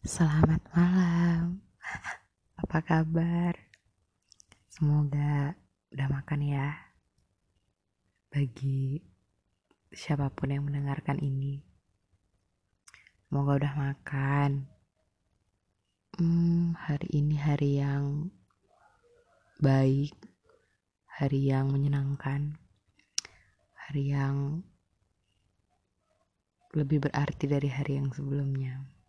Selamat malam. Apa kabar? Semoga udah makan ya. Bagi siapa pun yang mendengarkan ini. Semoga udah makan. Hmm, hari ini hari yang baik. Hari yang menyenangkan. Hari yang lebih berarti dari hari yang sebelumnya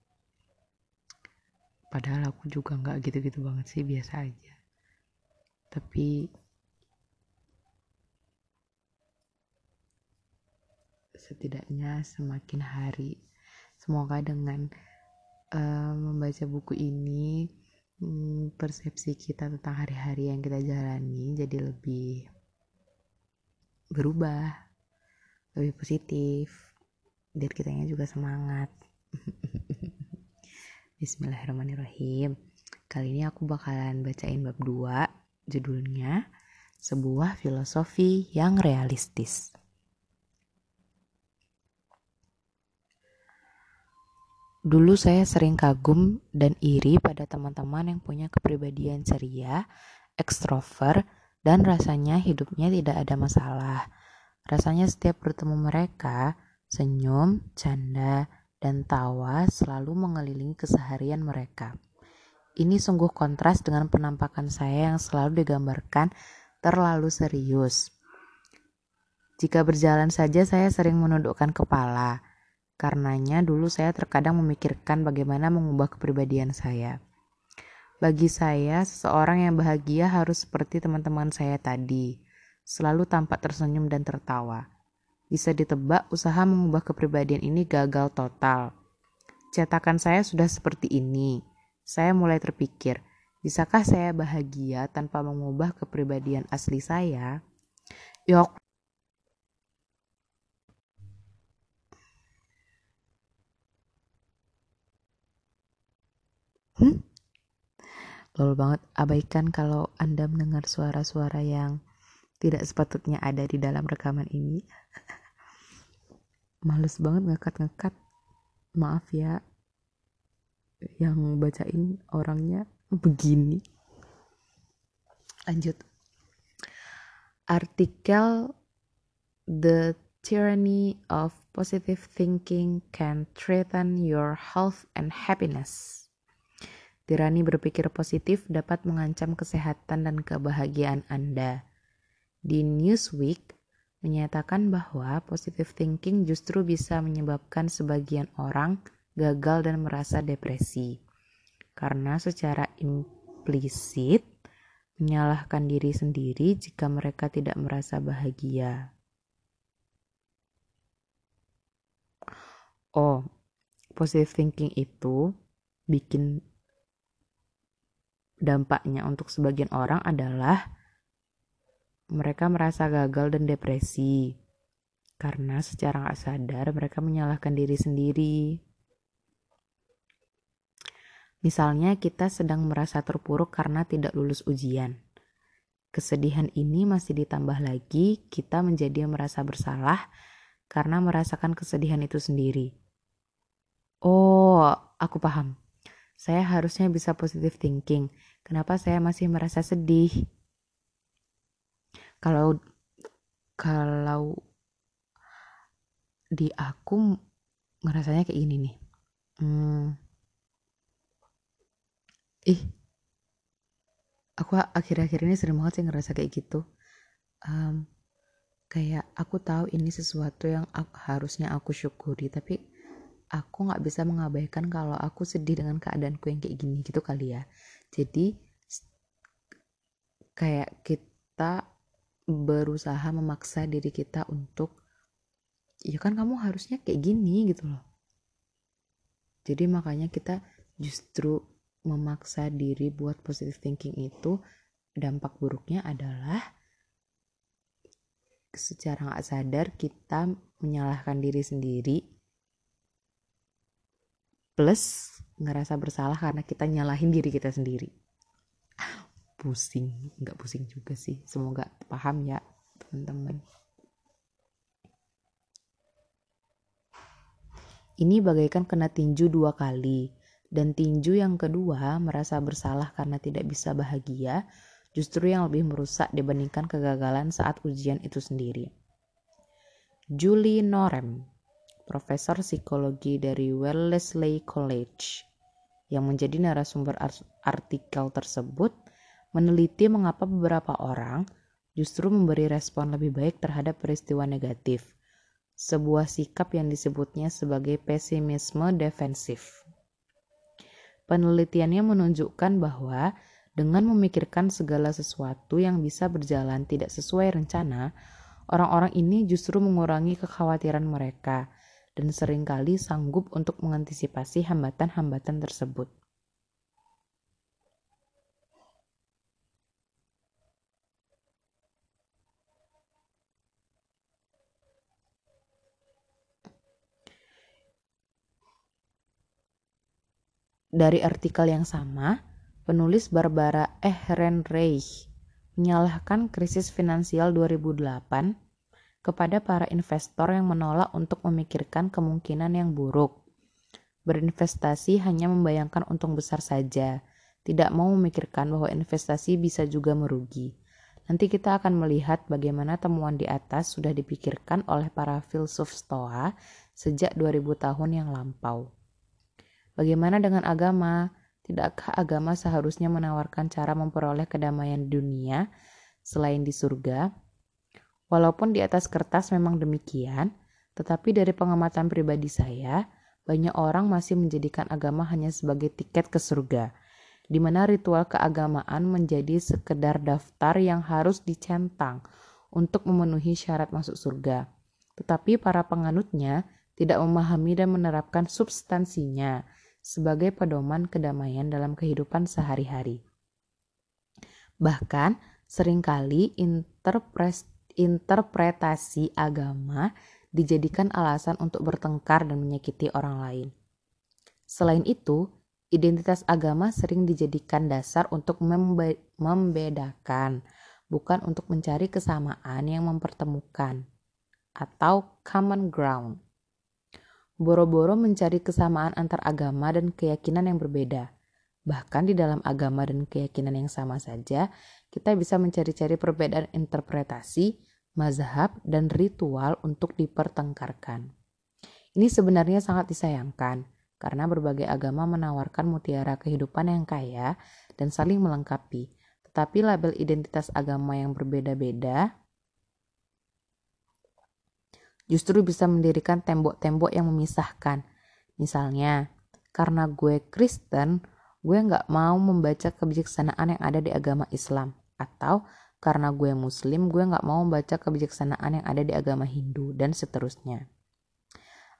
padahal aku juga nggak gitu-gitu banget sih biasa aja. Tapi setidaknya semakin hari semoga dengan uh, membaca buku ini hmm, persepsi kita tentang hari-hari yang kita jalani jadi lebih berubah lebih positif biar kitanya juga semangat Bismillahirrahmanirrahim. Kali ini aku bakalan bacain bab 2, judulnya Sebuah Filosofi yang Realistis. Dulu saya sering kagum dan iri pada teman-teman yang punya kepribadian ceria, ekstrovert, dan rasanya hidupnya tidak ada masalah. Rasanya setiap bertemu mereka, senyum, canda, dan tawa selalu mengelilingi keseharian mereka. Ini sungguh kontras dengan penampakan saya yang selalu digambarkan terlalu serius. Jika berjalan saja saya sering menundukkan kepala. Karenanya dulu saya terkadang memikirkan bagaimana mengubah kepribadian saya. Bagi saya, seseorang yang bahagia harus seperti teman-teman saya tadi, selalu tampak tersenyum dan tertawa. Bisa ditebak usaha mengubah kepribadian ini gagal total. Cetakan saya sudah seperti ini. Saya mulai terpikir, bisakah saya bahagia tanpa mengubah kepribadian asli saya? Yok. Hmm? Lol banget, abaikan kalau Anda mendengar suara-suara yang tidak sepatutnya ada di dalam rekaman ini. Males banget ngekat-ngekat. Maaf ya yang bacain orangnya begini. Lanjut. Artikel The Tyranny of Positive Thinking Can Threaten Your Health and Happiness. Tirani berpikir positif dapat mengancam kesehatan dan kebahagiaan Anda. Di Newsweek, menyatakan bahwa positive thinking justru bisa menyebabkan sebagian orang gagal dan merasa depresi karena secara implisit menyalahkan diri sendiri jika mereka tidak merasa bahagia. Oh, positive thinking itu bikin dampaknya untuk sebagian orang adalah mereka merasa gagal dan depresi karena secara nggak sadar mereka menyalahkan diri sendiri. Misalnya kita sedang merasa terpuruk karena tidak lulus ujian. Kesedihan ini masih ditambah lagi kita menjadi merasa bersalah karena merasakan kesedihan itu sendiri. Oh, aku paham. Saya harusnya bisa positive thinking. Kenapa saya masih merasa sedih? Kalau kalau di aku ngerasanya kayak gini nih. Hmm, ih. Aku akhir-akhir ini sering banget sih ngerasa kayak gitu. Um, kayak aku tahu ini sesuatu yang aku, harusnya aku syukuri tapi aku nggak bisa mengabaikan kalau aku sedih dengan keadaanku yang kayak gini gitu kali ya. Jadi kayak kita berusaha memaksa diri kita untuk ya kan kamu harusnya kayak gini gitu loh. Jadi makanya kita justru memaksa diri buat positive thinking itu dampak buruknya adalah secara nggak sadar kita menyalahkan diri sendiri plus ngerasa bersalah karena kita nyalahin diri kita sendiri pusing nggak pusing juga sih semoga paham ya teman-teman ini bagaikan kena tinju dua kali Dan tinju yang kedua merasa bersalah karena tidak bisa bahagia, justru yang lebih merusak dibandingkan kegagalan saat ujian itu sendiri. Julie Norem, profesor psikologi dari Wellesley College, yang menjadi narasumber artikel tersebut, meneliti mengapa beberapa orang justru memberi respon lebih baik terhadap peristiwa negatif, sebuah sikap yang disebutnya sebagai pesimisme defensif. Penelitiannya menunjukkan bahwa dengan memikirkan segala sesuatu yang bisa berjalan tidak sesuai rencana, orang-orang ini justru mengurangi kekhawatiran mereka dan sering kali sanggup untuk mengantisipasi hambatan-hambatan tersebut. Dari artikel yang sama, penulis Barbara Ehrenreich menyalahkan krisis finansial 2008 kepada para investor yang menolak untuk memikirkan kemungkinan yang buruk. Berinvestasi hanya membayangkan untung besar saja, tidak mau memikirkan bahwa investasi bisa juga merugi. Nanti kita akan melihat bagaimana temuan di atas sudah dipikirkan oleh para filsuf Stoa sejak 2000 tahun yang lampau. Bagaimana dengan agama? Tidakkah agama seharusnya menawarkan cara memperoleh kedamaian dunia selain di surga? Walaupun di atas kertas memang demikian, tetapi dari pengamatan pribadi saya, banyak orang masih menjadikan agama hanya sebagai tiket ke surga, di mana ritual keagamaan menjadi sekedar daftar yang harus dicentang untuk memenuhi syarat masuk surga. Tetapi para penganutnya tidak memahami dan menerapkan substansinya, sebagai pedoman kedamaian dalam kehidupan sehari-hari. Bahkan, sering kali interpretasi agama dijadikan alasan untuk bertengkar dan menyakiti orang lain. Selain itu, identitas agama sering dijadikan dasar untuk membe membedakan, bukan untuk mencari kesamaan yang mempertemukan atau common ground boro-boro mencari kesamaan antar agama dan keyakinan yang berbeda. Bahkan di dalam agama dan keyakinan yang sama saja, kita bisa mencari-cari perbedaan interpretasi, mazhab, dan ritual untuk dipertengkarkan. Ini sebenarnya sangat disayangkan, karena berbagai agama menawarkan mutiara kehidupan yang kaya dan saling melengkapi. Tetapi label identitas agama yang berbeda-beda justru bisa mendirikan tembok-tembok yang memisahkan. Misalnya, karena gue Kristen, gue nggak mau membaca kebijaksanaan yang ada di agama Islam. Atau karena gue Muslim, gue nggak mau membaca kebijaksanaan yang ada di agama Hindu, dan seterusnya.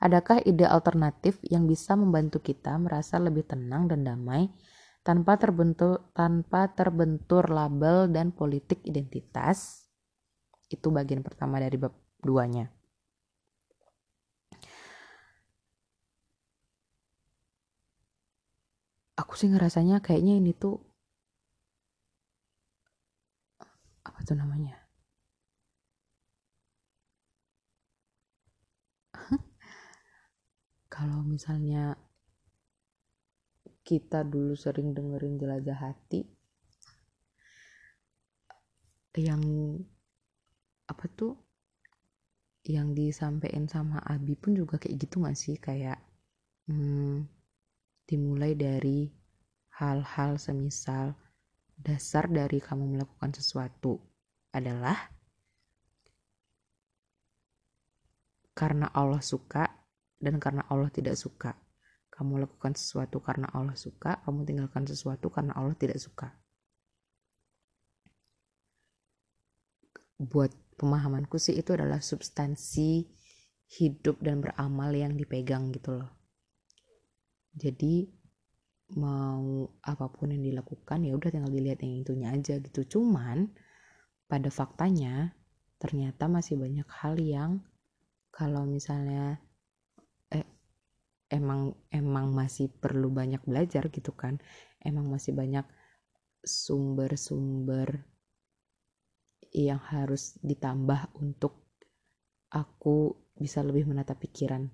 Adakah ide alternatif yang bisa membantu kita merasa lebih tenang dan damai tanpa terbentur tanpa terbentur label dan politik identitas? Itu bagian pertama dari bab duanya. Aku sih ngerasanya kayaknya ini tuh apa tuh namanya? Kalau misalnya kita dulu sering dengerin jelajah hati yang apa tuh yang disampaikan sama Abi pun juga kayak gitu gak sih? Kayak hmm, dimulai dari hal-hal semisal dasar dari kamu melakukan sesuatu adalah karena Allah suka dan karena Allah tidak suka. Kamu lakukan sesuatu karena Allah suka, kamu tinggalkan sesuatu karena Allah tidak suka. Buat pemahamanku sih itu adalah substansi hidup dan beramal yang dipegang gitu loh jadi mau apa pun yang dilakukan ya udah tinggal dilihat yang itunya aja gitu. Cuman pada faktanya ternyata masih banyak hal yang kalau misalnya eh, emang emang masih perlu banyak belajar gitu kan. Emang masih banyak sumber-sumber yang harus ditambah untuk aku bisa lebih menata pikiranku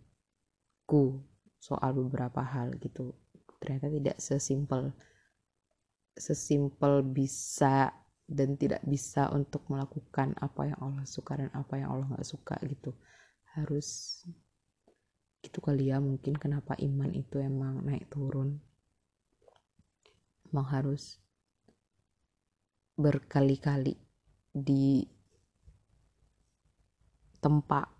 soal beberapa hal gitu. Ternyata tidak sesimpel sesimpel bisa dan tidak bisa untuk melakukan apa yang Allah suka dan apa yang Allah nggak suka gitu. Harus gitu kali ya mungkin kenapa iman itu emang naik turun. Emang harus berkali-kali di tempat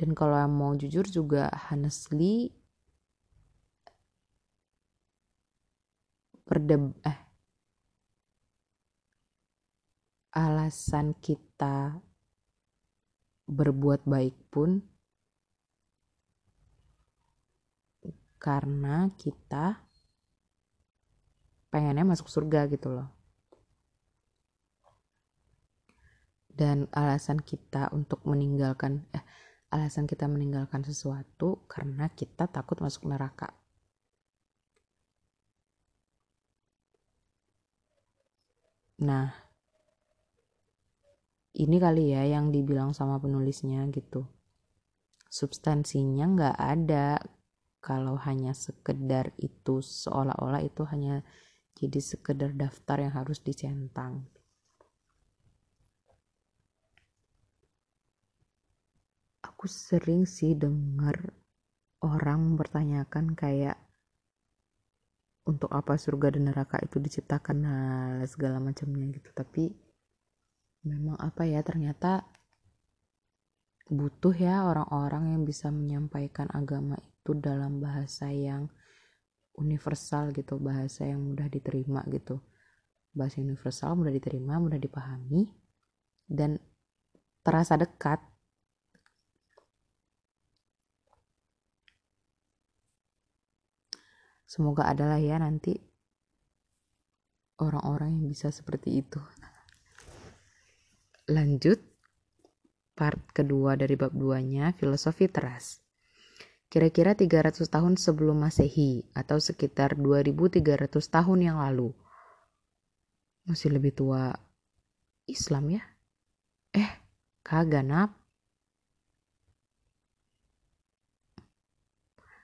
dan kalau yang mau jujur juga honestly perdeb eh alasan kita berbuat baik pun karena kita pengennya masuk surga gitu loh. Dan alasan kita untuk meninggalkan eh alasan kita meninggalkan sesuatu karena kita takut masuk neraka Nah, ini kali ya yang dibilang sama penulisnya gitu. Substansinya nggak ada kalau hanya sekedar itu seolah-olah itu hanya jadi sekedar daftar yang harus dicentang. Aku sering sih dengar orang mempertanyakan kayak untuk apa surga dan neraka itu diciptakan? Nah segala macamnya gitu. Tapi memang apa ya ternyata butuh ya orang-orang yang bisa menyampaikan agama itu dalam bahasa yang universal gitu bahasa yang mudah diterima gitu. Bahasa universal mudah diterima mudah dipahami dan terasa dekat Semoga adalah ya nanti orang-orang yang bisa seperti itu. Lanjut, part kedua dari bab 2-nya, filosofi teras. Kira-kira 300 tahun sebelum masehi, atau sekitar 2300 tahun yang lalu. Masih lebih tua Islam ya? Eh, kagak nap.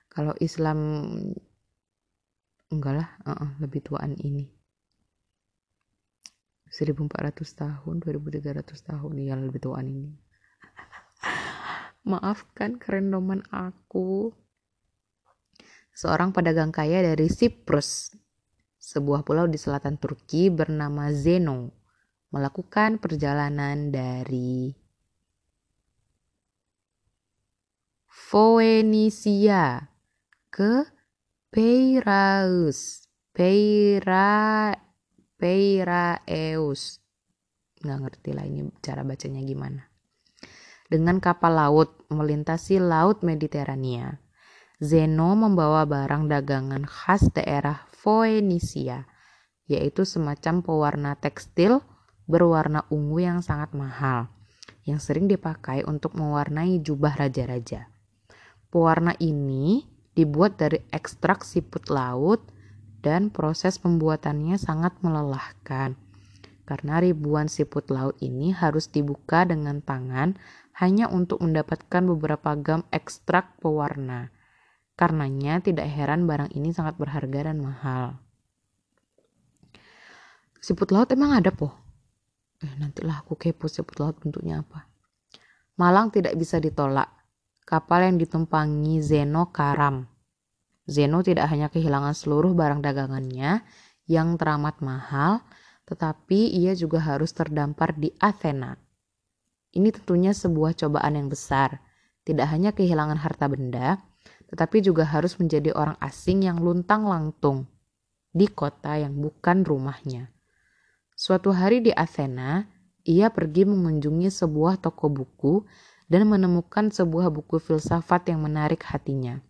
Kalau Islam enggak lah uh -uh, lebih tuaan ini. 1400 tahun 2300 tahun ya lebih tuaan ini. Maafkan kerendoman aku. Seorang pedagang kaya dari Siprus sebuah pulau di selatan Turki bernama Zeno melakukan perjalanan dari Phoenicia ke Peiraeus. Peira Peiraeus. Nggak ngerti lah ini cara bacanya gimana. Dengan kapal laut melintasi laut Mediterania Zeno membawa barang dagangan khas daerah Phoenicia yaitu semacam pewarna tekstil berwarna ungu yang sangat mahal yang sering dipakai untuk mewarnai jubah raja-raja. Pewarna ini dibuat dari ekstrak siput laut dan proses pembuatannya sangat melelahkan. Karena ribuan siput laut ini harus dibuka dengan tangan hanya untuk mendapatkan beberapa gam ekstrak pewarna. Karenanya tidak heran barang ini sangat berharga dan mahal. Siput laut emang ada po? Eh nantilah aku kepo siput laut bentuknya apa. Malang tidak bisa ditolak kapal yang ditumpangi Zeno karam. Zeno tidak hanya kehilangan seluruh barang dagangannya yang teramat mahal, tetapi ia juga harus terdampar di Athena. Ini tentunya sebuah cobaan yang besar. Tidak hanya kehilangan harta benda, tetapi juga harus menjadi orang asing yang luntang-lantung di kota yang bukan rumahnya. Suatu hari di Athena, ia pergi mengunjungi sebuah toko buku dan menemukan sebuah buku filsafat yang menarik hatinya.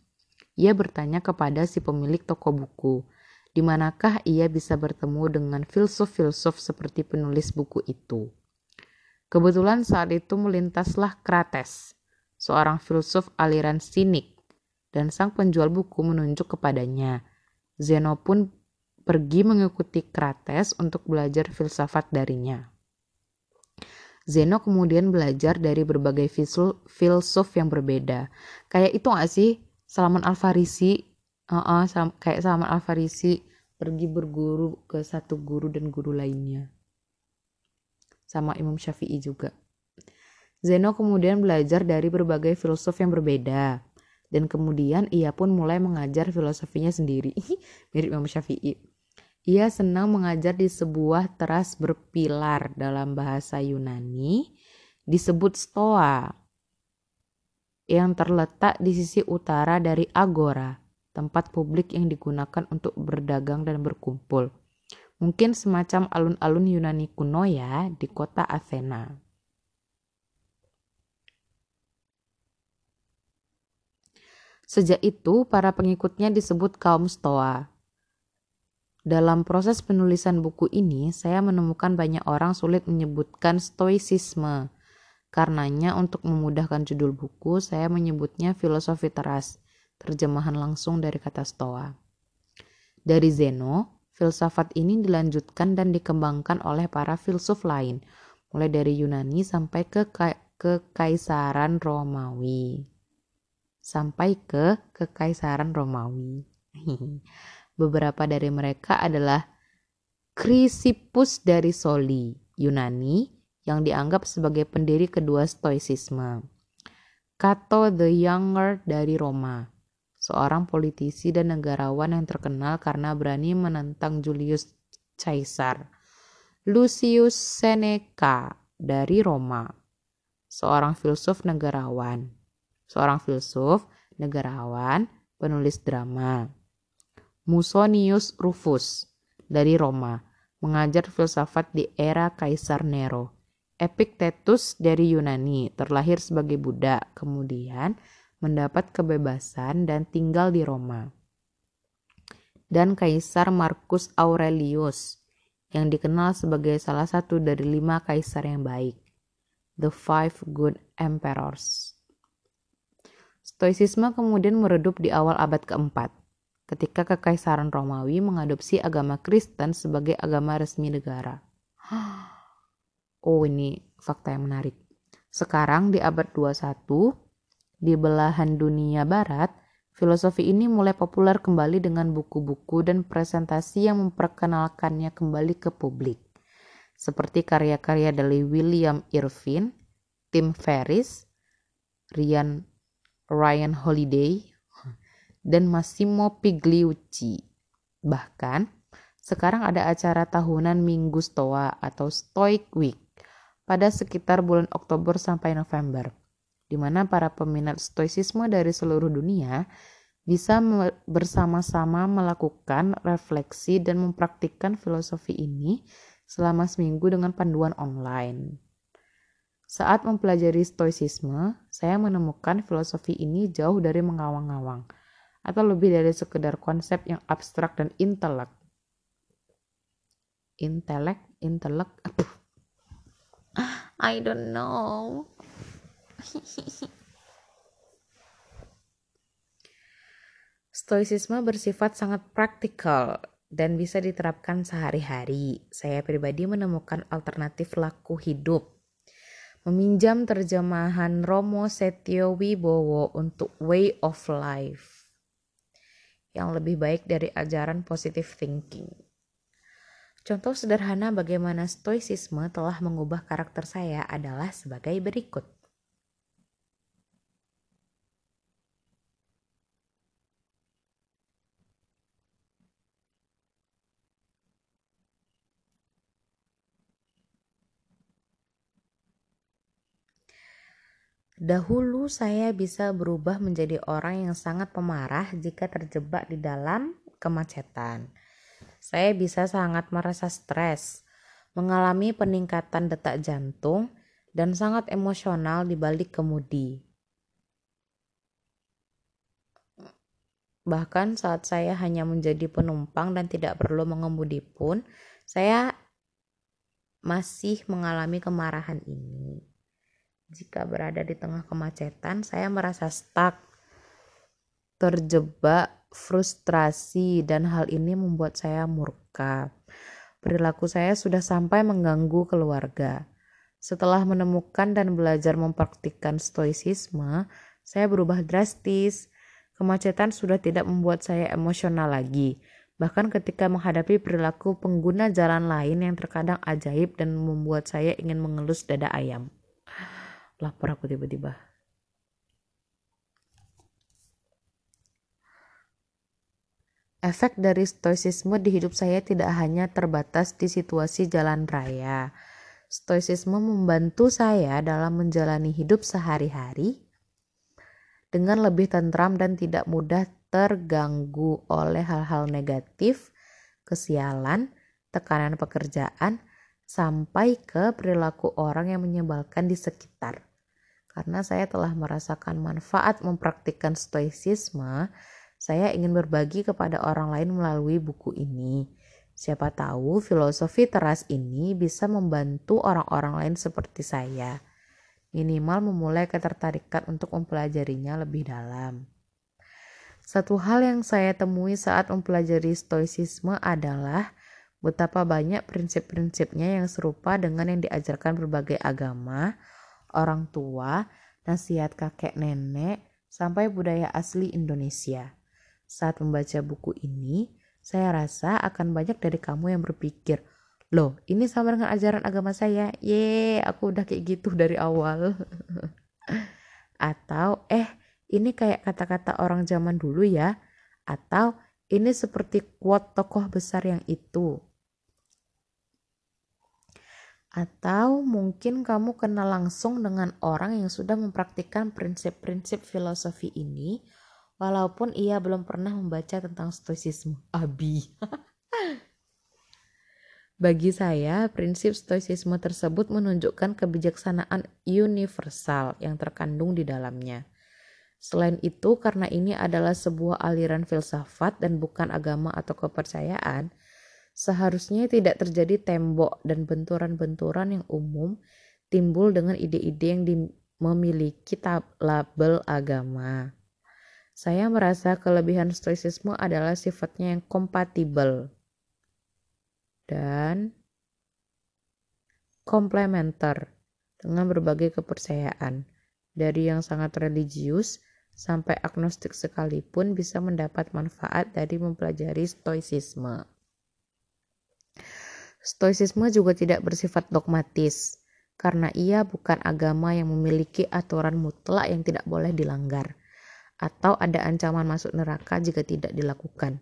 Ia bertanya kepada si pemilik toko buku, di manakah ia bisa bertemu dengan filsuf-filsuf seperti penulis buku itu. Kebetulan saat itu melintaslah Krates, seorang filsuf aliran sinik, dan sang penjual buku menunjuk kepadanya. Zeno pun pergi mengikuti Krates untuk belajar filsafat darinya. Zeno kemudian belajar dari berbagai filsuf yang berbeda. Kayak itu gak sih? Salman Al Farisi uh -uh, sam kayak Salman Al Farisi pergi berguru ke satu guru dan guru lainnya. Sama Imam Syafi'i juga. Zeno kemudian belajar dari berbagai filsuf yang berbeda. Dan kemudian ia pun mulai mengajar filosofinya sendiri. Mirip Imam Syafi'i ia senang mengajar di sebuah teras berpilar dalam bahasa Yunani disebut stoa yang terletak di sisi utara dari agora, tempat publik yang digunakan untuk berdagang dan berkumpul. Mungkin semacam alun-alun Yunani kuno ya di kota Athena. Sejak itu, para pengikutnya disebut kaum Stoa. Dalam proses penulisan buku ini, saya menemukan banyak orang sulit menyebutkan stoicisme Karenanya untuk memudahkan judul buku, saya menyebutnya filosofi teras, terjemahan langsung dari kata stoa. Dari Zeno, filsafat ini dilanjutkan dan dikembangkan oleh para filsuf lain, mulai dari Yunani sampai ke kekaisaran Romawi. Sampai ke kekaisaran Romawi. Beberapa dari mereka adalah Chrysippus dari Soli, Yunani, yang dianggap sebagai pendiri kedua Stoicisme. Cato the Younger dari Roma, seorang politisi dan negarawan yang terkenal karena berani menentang Julius Caesar. Lucius Seneca dari Roma, seorang filsuf negarawan. Seorang filsuf, negarawan, penulis drama. Musonius Rufus dari Roma, mengajar filsafat di era Kaisar Nero Epictetus dari Yunani, terlahir sebagai budak, kemudian mendapat kebebasan dan tinggal di Roma. Dan Kaisar Marcus Aurelius, yang dikenal sebagai salah satu dari lima kaisar yang baik, the five good emperors. Stoicisme kemudian meredup di awal abad keempat, ketika Kekaisaran Romawi mengadopsi agama Kristen sebagai agama resmi negara. Oh ini fakta yang menarik. Sekarang di abad 21, di belahan dunia barat, filosofi ini mulai populer kembali dengan buku-buku dan presentasi yang memperkenalkannya kembali ke publik. Seperti karya-karya dari William Irvine, Tim Ferriss, Ryan, Ryan Holiday, dan Massimo Pigliucci. Bahkan, sekarang ada acara tahunan Minggu Stoa atau Stoic Week pada sekitar bulan Oktober sampai November, di mana para peminat stoicisme dari seluruh dunia bisa bersama-sama melakukan refleksi dan mempraktikkan filosofi ini selama seminggu dengan panduan online. Saat mempelajari stoicisme, saya menemukan filosofi ini jauh dari mengawang-awang, atau lebih dari sekedar konsep yang abstrak dan intelek. Intelek, intelek, aduh, I don't know. Stoicisme bersifat sangat praktikal dan bisa diterapkan sehari-hari. Saya pribadi menemukan alternatif laku hidup. Meminjam terjemahan Romo Setio Wibowo untuk Way of Life yang lebih baik dari ajaran positive thinking. Contoh sederhana bagaimana stoicisme telah mengubah karakter saya adalah sebagai berikut. Dahulu saya bisa berubah menjadi orang yang sangat pemarah jika terjebak di dalam kemacetan saya bisa sangat merasa stres, mengalami peningkatan detak jantung, dan sangat emosional di balik kemudi. Bahkan saat saya hanya menjadi penumpang dan tidak perlu mengemudi pun, saya masih mengalami kemarahan ini. Jika berada di tengah kemacetan, saya merasa stuck, terjebak frustrasi dan hal ini membuat saya murka. Perilaku saya sudah sampai mengganggu keluarga. Setelah menemukan dan belajar mempraktikkan stoicisme, saya berubah drastis. Kemacetan sudah tidak membuat saya emosional lagi. Bahkan ketika menghadapi perilaku pengguna jalan lain yang terkadang ajaib dan membuat saya ingin mengelus dada ayam. Lapar aku tiba-tiba. Efek dari stoicisme di hidup saya tidak hanya terbatas di situasi jalan raya. Stoicisme membantu saya dalam menjalani hidup sehari-hari dengan lebih tentram dan tidak mudah terganggu oleh hal-hal negatif, kesialan, tekanan pekerjaan, sampai ke perilaku orang yang menyebalkan di sekitar. Karena saya telah merasakan manfaat mempraktikkan stoicisme, saya ingin berbagi kepada orang lain melalui buku ini. Siapa tahu filosofi teras ini bisa membantu orang-orang lain seperti saya. Minimal memulai ketertarikan untuk mempelajarinya lebih dalam. Satu hal yang saya temui saat mempelajari stoicisme adalah betapa banyak prinsip-prinsipnya yang serupa dengan yang diajarkan berbagai agama, orang tua, nasihat kakek nenek, sampai budaya asli Indonesia. Saat membaca buku ini, saya rasa akan banyak dari kamu yang berpikir, loh ini sama dengan ajaran agama saya, ye aku udah kayak gitu dari awal. Atau eh ini kayak kata-kata orang zaman dulu ya, atau ini seperti quote tokoh besar yang itu. Atau mungkin kamu kenal langsung dengan orang yang sudah mempraktikkan prinsip-prinsip filosofi ini walaupun ia belum pernah membaca tentang stoicisme. Abi. Bagi saya, prinsip stoicisme tersebut menunjukkan kebijaksanaan universal yang terkandung di dalamnya. Selain itu, karena ini adalah sebuah aliran filsafat dan bukan agama atau kepercayaan, seharusnya tidak terjadi tembok dan benturan-benturan yang umum timbul dengan ide-ide yang memiliki label agama. Saya merasa kelebihan stoicisme adalah sifatnya yang kompatibel dan komplementer dengan berbagai kepercayaan. Dari yang sangat religius sampai agnostik sekalipun bisa mendapat manfaat dari mempelajari stoicisme. Stoicisme juga tidak bersifat dogmatis, karena ia bukan agama yang memiliki aturan mutlak yang tidak boleh dilanggar atau ada ancaman masuk neraka jika tidak dilakukan.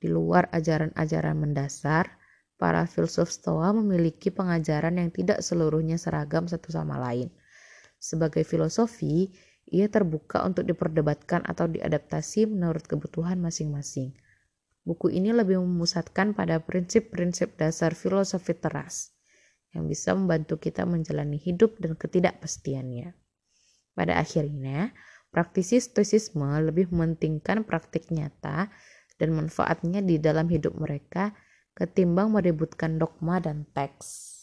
Di luar ajaran-ajaran mendasar, para filsuf Stoa memiliki pengajaran yang tidak seluruhnya seragam satu sama lain. Sebagai filosofi, ia terbuka untuk diperdebatkan atau diadaptasi menurut kebutuhan masing-masing. Buku ini lebih memusatkan pada prinsip-prinsip dasar filosofi teras yang bisa membantu kita menjalani hidup dan ketidakpastiannya. Pada akhirnya, Praktisi stoicisme lebih mementingkan praktik nyata dan manfaatnya di dalam hidup mereka ketimbang meributkan dogma dan teks.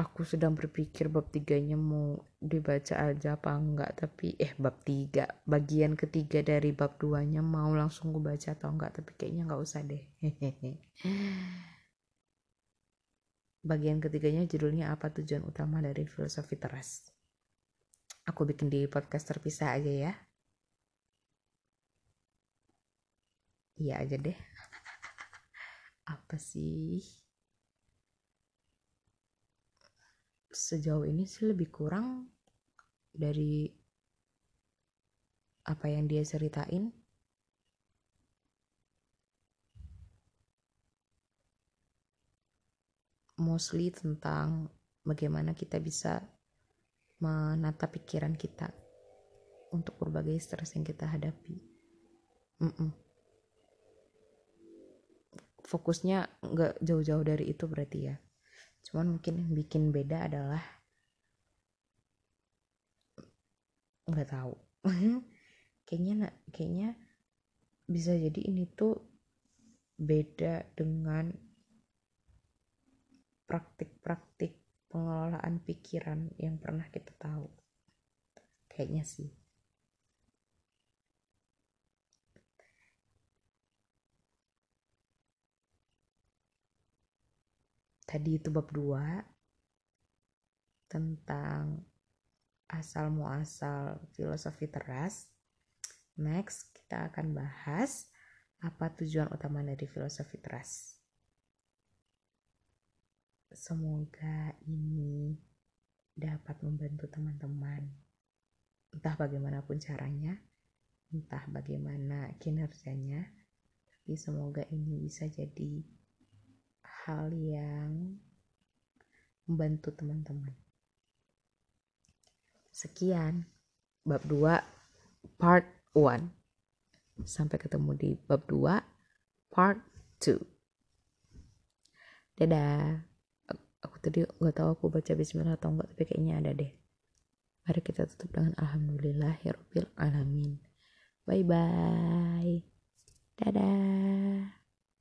Aku sedang berpikir bab tiganya mau dibaca aja apa enggak tapi eh bab tiga bagian ketiga dari bab duanya mau langsung gue baca atau enggak tapi kayaknya nggak usah deh. Bagian ketiganya judulnya apa? Tujuan utama dari filosofi teras. Aku bikin di podcast terpisah aja ya. Iya aja deh. Apa sih sejauh ini sih lebih kurang dari apa yang dia ceritain mostly tentang bagaimana kita bisa menata pikiran kita untuk berbagai stres yang kita hadapi. Mm -mm. Fokusnya nggak jauh-jauh dari itu berarti ya cuman mungkin yang bikin beda adalah nggak tahu. Kayaknya kayaknya bisa jadi ini tuh beda dengan praktik-praktik pengelolaan pikiran yang pernah kita tahu. Kayaknya sih tadi itu bab 2 tentang asal muasal filosofi teras. Next kita akan bahas apa tujuan utama dari filosofi teras. Semoga ini dapat membantu teman-teman. Entah bagaimanapun caranya entah bagaimana kinerjanya tapi semoga ini bisa jadi hal yang membantu teman-teman sekian bab 2 part 1 sampai ketemu di bab 2 part 2 dadah aku tadi nggak tahu aku baca bismillah atau enggak tapi kayaknya ada deh Mari kita tutup dengan alhamdulillah ya alamin. Bye bye. Dadah.